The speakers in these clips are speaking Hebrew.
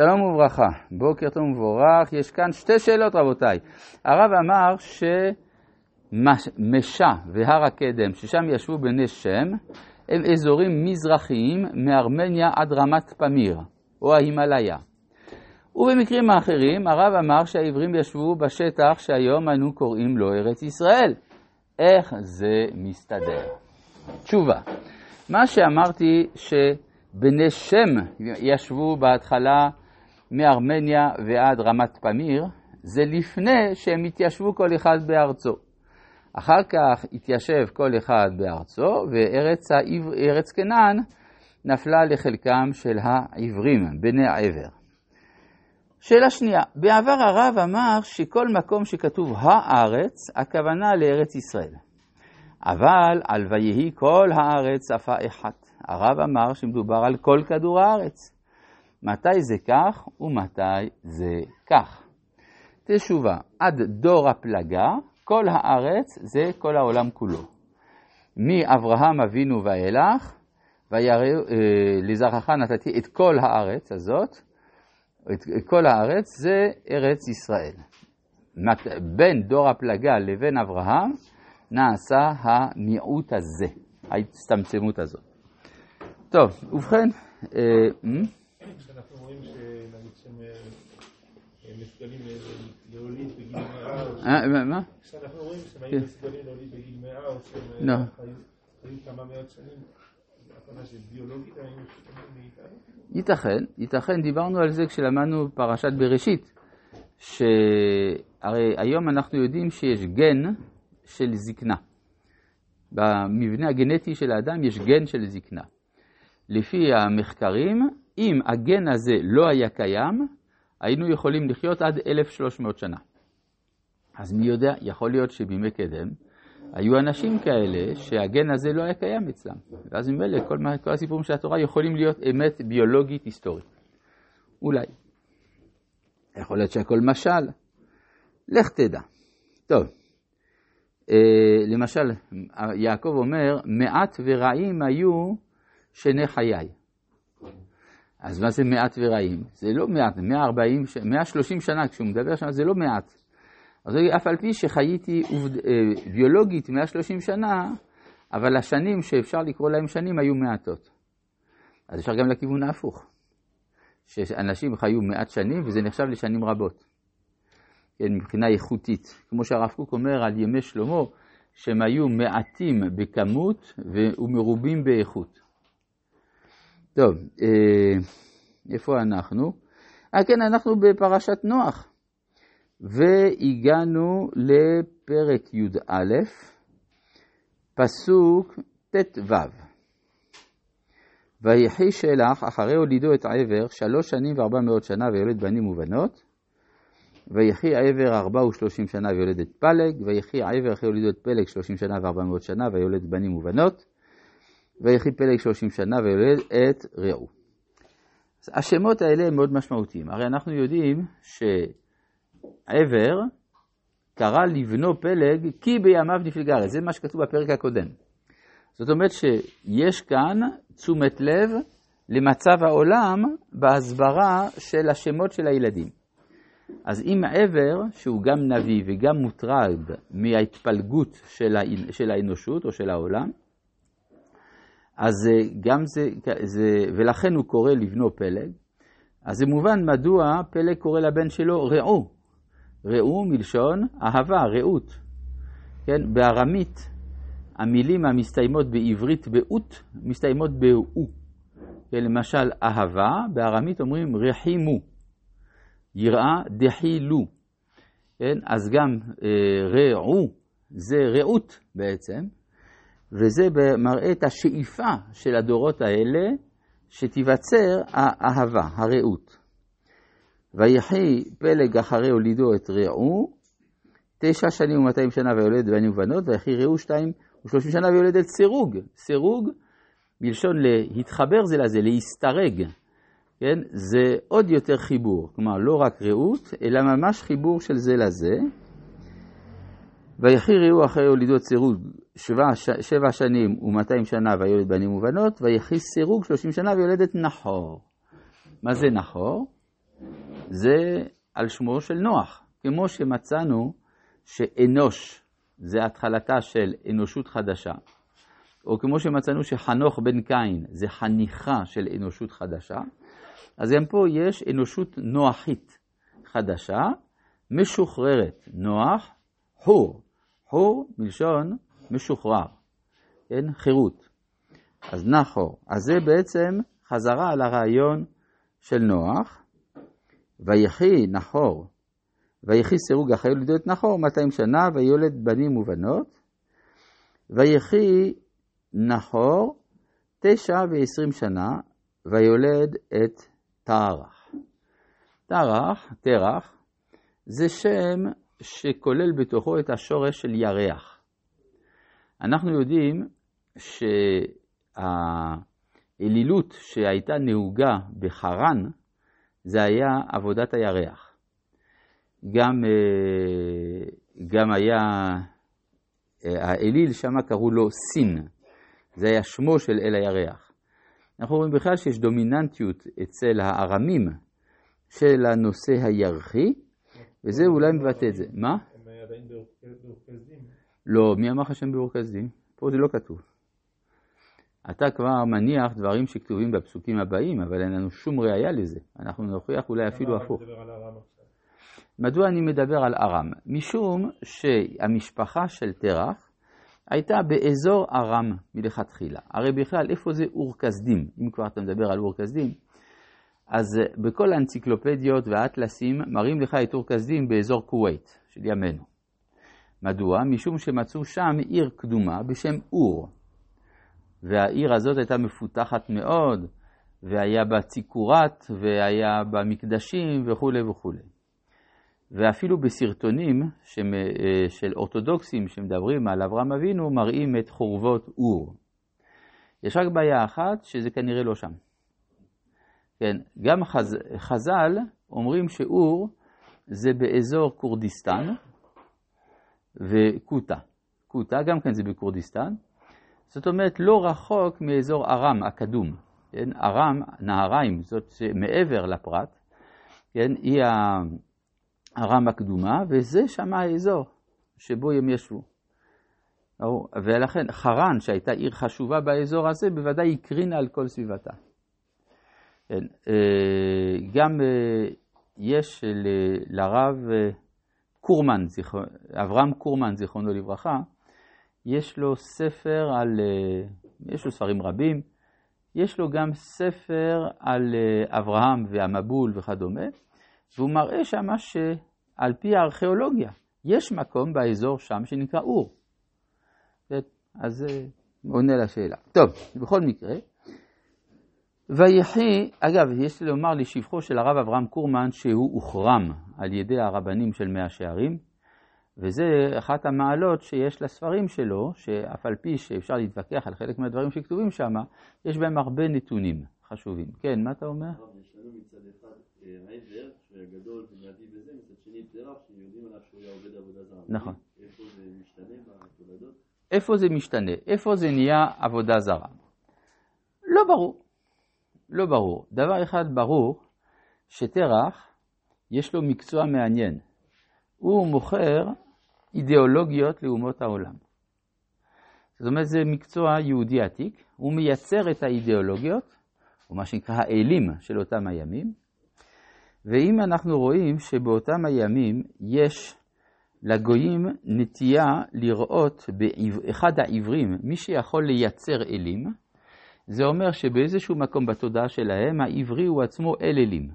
שלום וברכה, בוקר טוב ומבורך. יש כאן שתי שאלות רבותיי. הרב אמר שמשה והר הקדם, ששם ישבו בני שם, הם אזורים מזרחיים מארמניה עד רמת פמיר, או ההימאליה. ובמקרים האחרים, הרב אמר שהעברים ישבו בשטח שהיום אנו קוראים לו ארץ ישראל. איך זה מסתדר? תשובה, מה שאמרתי שבני שם ישבו בהתחלה מארמניה ועד רמת פמיר, זה לפני שהם התיישבו כל אחד בארצו. אחר כך התיישב כל אחד בארצו, וארץ כנען נפלה לחלקם של העברים, בני העבר. שאלה שנייה, בעבר הרב אמר שכל מקום שכתוב הארץ, הכוונה לארץ ישראל. אבל על ויהי כל הארץ שפה אחת. הרב אמר שמדובר על כל כדור הארץ. מתי זה כך ומתי זה כך. תשובה, עד דור הפלגה, כל הארץ זה כל העולם כולו. מאברהם אבינו ואילך, אה, לזרעך נתתי את כל הארץ הזאת, את כל הארץ זה ארץ ישראל. בין דור הפלגה לבין אברהם נעשה המיעוט הזה, ההצטמצמות הזאת. טוב, ובכן, אה, כשאנחנו רואים שנגיד שהם מסוגלים להוליד בגיל מאה, אה, מה? כשאנחנו רואים שהם כן. היו מסוגלים להוליד בגיל מאה, או שהם לא. חיו כמה מאות שנים, היו? ייתכן, ייתכן, דיברנו על זה כשלמדנו פרשת בראשית, שהרי היום אנחנו יודעים שיש גן של זקנה. במבנה הגנטי של האדם יש גן של זקנה. לפי המחקרים, אם הגן הזה לא היה קיים, היינו יכולים לחיות עד 1,300 שנה. אז מי יודע, יכול להיות שבימי קדם היו אנשים כאלה שהגן הזה לא היה קיים אצלם. ואז ממילא כל, כל הסיפורים של התורה יכולים להיות אמת ביולוגית היסטורית. אולי. יכול להיות שהכל משל. לך תדע. טוב, אה, למשל, יעקב אומר, מעט ורעים היו שני חיי. אז מה זה מעט ורעים? זה לא מעט, 140, ש- 130 שנה כשהוא מדבר שם זה לא מעט. אז אף על פי שחייתי עובד, אה, ביולוגית 130 שנה, אבל השנים שאפשר לקרוא להם שנים היו מעטות. אז אפשר גם לכיוון ההפוך. שאנשים חיו מעט שנים וזה נחשב לשנים רבות. כן, מבחינה איכותית. כמו שהרב קוק אומר על ימי שלמה, שהם היו מעטים בכמות ומרובים באיכות. טוב, אה, איפה אנחנו? אה כן, אנחנו בפרשת נוח. והגענו לפרק י"א, פסוק ט"ו. ויחי שלח אחרי הולידו את העבר שלוש שנים וארבע מאות שנה ויולד בנים ובנות. ויחי העבר ארבע ושלושים שנה ויולד את פלג, ויחי העבר אחרי הולידו את פלג שלושים שנה וארבע מאות שנה ויולד בנים ובנות. ויחי פלג שלושים שנה ויולד את. אז השמות האלה הם מאוד משמעותיים. הרי אנחנו יודעים שעבר קרא לבנו פלג כי בימיו נפלגה הארץ. זה מה שכתוב בפרק הקודם. זאת אומרת שיש כאן תשומת לב למצב העולם בהסברה של השמות של הילדים. אז אם עבר, שהוא גם נביא וגם מוטרד מההתפלגות של האנושות או של העולם, אז אה, גם זה, זה, ולכן הוא קורא לבנו פלג, אז זה מובן מדוע פלג קורא לבן שלו רעו. רעו מלשון אהבה, רעות. כן, בארמית המילים המסתיימות בעברית באות מסתיימות באו. כן, למשל אהבה, בארמית אומרים רחימו. יראה דחילו. כן, אז גם אה, רעו זה רעות בעצם, וזה מראה את השאיפה של הדורות האלה שתיווצר האהבה, הרעות. ויחי פלג אחרי הולידו את רעו, תשע שנים ומאתיים שנה ויולד בנים ובנות, ויחי רעו שתיים ושלושים שנה ויולד את סירוג. סירוג, מלשון להתחבר זה לזה, להסתרג. כן? זה עוד יותר חיבור, כלומר לא רק רעות, אלא ממש חיבור של זה לזה. ויחי ראו אחרי הולידות סירוג שבע, שבע שנים ומאתיים שנה ויולד בנים ובנות, ויחי סירוג שלושים שנה ויולדת נחור. מה זה נחור? זה על שמו של נוח. כמו שמצאנו שאנוש זה התחלתה של אנושות חדשה, או כמו שמצאנו שחנוך בן קין זה חניכה של אנושות חדשה, אז גם פה יש אנושות נוחית חדשה, משוחררת. נוח, חור. חור מלשון משוחרר, כן? חירות. אז נחור. אז זה בעצם חזרה על הרעיון של נוח. ויחי נחור, ויחי סירוג לידו את נחור 200 שנה, ויולד בנים ובנות. ויחי נחור תשע ועשרים שנה, ויולד את תרח. תרח, תרח, זה שם שכולל בתוכו את השורש של ירח. אנחנו יודעים שהאלילות שהייתה נהוגה בחרן, זה היה עבודת הירח. גם, אה, גם היה, אה, האליל שם קראו לו סין, זה היה שמו של אל הירח. אנחנו רואים בכלל שיש דומיננטיות אצל הארמים של הנושא הירחי, וזה אולי מבטא את זה. מה? לא, מי אמר לך שהם באורקזים? פה זה לא כתוב. אתה כבר מניח דברים שכתובים בפסוקים הבאים, אבל אין לנו שום ראייה לזה. אנחנו נוכיח אולי אפילו הפוך. מדוע אני מדבר על ארם? משום שהמשפחה של תרח הייתה באזור ארם מלכתחילה. הרי בכלל, איפה זה אור כסדים? אם כבר אתה מדבר על אור כסדים, אז בכל האנציקלופדיות והאטלסים מראים לך את אור כסדים באזור כווית של ימינו. מדוע? משום שמצאו שם עיר קדומה בשם אור. והעיר הזאת הייתה מפותחת מאוד, והיה בה ציכורת, והיה בה מקדשים וכולי וכולי. ואפילו בסרטונים שמ- אה, של אורתודוקסים שמדברים על אברהם אבינו, מראים את חורבות אור. יש רק בעיה אחת, שזה כנראה לא שם. כן, גם חז... חז"ל אומרים שאור זה באזור כורדיסטן וקוטה. קוטה גם כן זה בכורדיסטן. זאת אומרת, לא רחוק מאזור ארם הקדום. כן, ארם, נהריים, זאת מעבר לפרת, כן, היא ה- ארם הקדומה, וזה שם האזור שבו הם ישבו. ולכן חרן, שהייתה עיר חשובה באזור הזה, בוודאי הקרינה על כל סביבתה. כן, אה, גם אה, יש לרב אה, קורמן, אברהם קורמן, זיכרונו לברכה, יש לו ספר על, אה, יש לו ספרים רבים, יש לו גם ספר על אה, אברהם והמבול וכדומה, והוא מראה שמה שעל פי הארכיאולוגיה, יש מקום באזור שם שנקרא אור. אז זה עונה לשאלה. טוב, בכל מקרה, ויחי, אגב, יש לומר לשבחו של הרב אברהם קורמן שהוא הוחרם על ידי הרבנים של מאה שערים, וזה אחת המעלות שיש לספרים שלו, שאף על פי שאפשר להתווכח על חלק מהדברים שכתובים שם, יש בהם הרבה נתונים חשובים. כן, מה אתה אומר? נכון. איפה זה משתנה? איפה זה נהיה עבודה זרה? לא ברור. לא ברור. דבר אחד ברור, שתרח, יש לו מקצוע מעניין. הוא מוכר אידיאולוגיות לאומות העולם. זאת אומרת, זה מקצוע יהודי עתיק, הוא מייצר את האידיאולוגיות, או מה שנקרא האלים של אותם הימים, ואם אנחנו רואים שבאותם הימים יש לגויים נטייה לראות באחד העברים מי שיכול לייצר אלים, זה אומר שבאיזשהו מקום בתודעה שלהם העברי הוא עצמו אל אלים.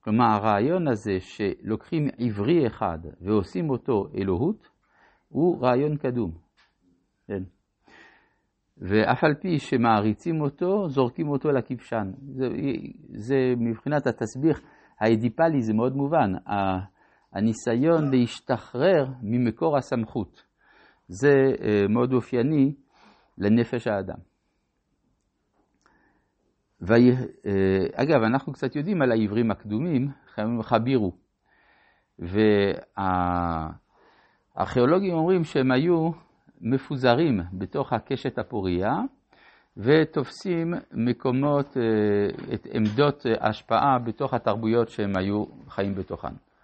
כלומר הרעיון הזה שלוקחים עברי אחד ועושים אותו אלוהות, הוא רעיון קדום. כן. ואף על פי שמעריצים אותו, זורקים אותו לכבשן. זה, זה מבחינת התסביך האדיפלי זה מאוד מובן. הניסיון להשתחרר ממקור הסמכות. זה אה, מאוד אופייני לנפש האדם. אה, אגב, אנחנו קצת יודעים על העברים הקדומים, חבירו. והארכיאולוגים אומרים שהם היו מפוזרים בתוך הקשת הפוריה, ותופסים מקומות, אה, את עמדות ההשפעה בתוך התרבויות שהם היו חיים בתוכן.